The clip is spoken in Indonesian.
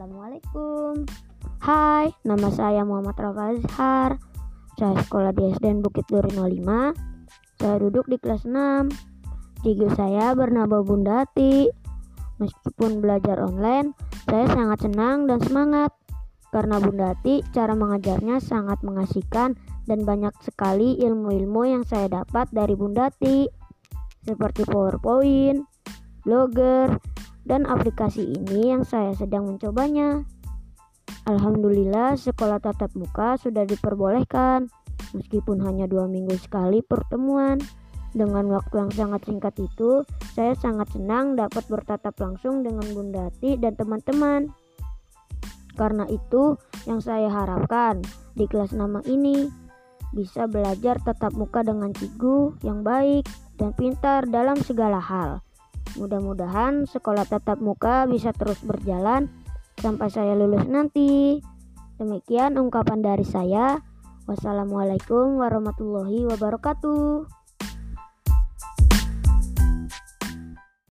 Assalamualaikum. Hai, nama saya Muhammad Rafa Azhar Saya sekolah di SDN Bukit Duri 05 Saya duduk di kelas 6 Cigu saya bernama Bundati Meskipun belajar online, saya sangat senang dan semangat. Karena Bundati, cara mengajarnya sangat mengasihkan Dan banyak sekali ilmu-ilmu yang saya dapat dari Bundati Seperti PowerPoint, Blogger, dan aplikasi ini yang saya sedang mencobanya. Alhamdulillah sekolah tatap muka sudah diperbolehkan meskipun hanya dua minggu sekali pertemuan. Dengan waktu yang sangat singkat itu, saya sangat senang dapat bertatap langsung dengan Bundati dan teman-teman. Karena itu yang saya harapkan di kelas nama ini bisa belajar tatap muka dengan cigu yang baik dan pintar dalam segala hal. Mudah-mudahan sekolah tatap muka bisa terus berjalan sampai saya lulus nanti. Demikian ungkapan dari saya. Wassalamualaikum warahmatullahi wabarakatuh.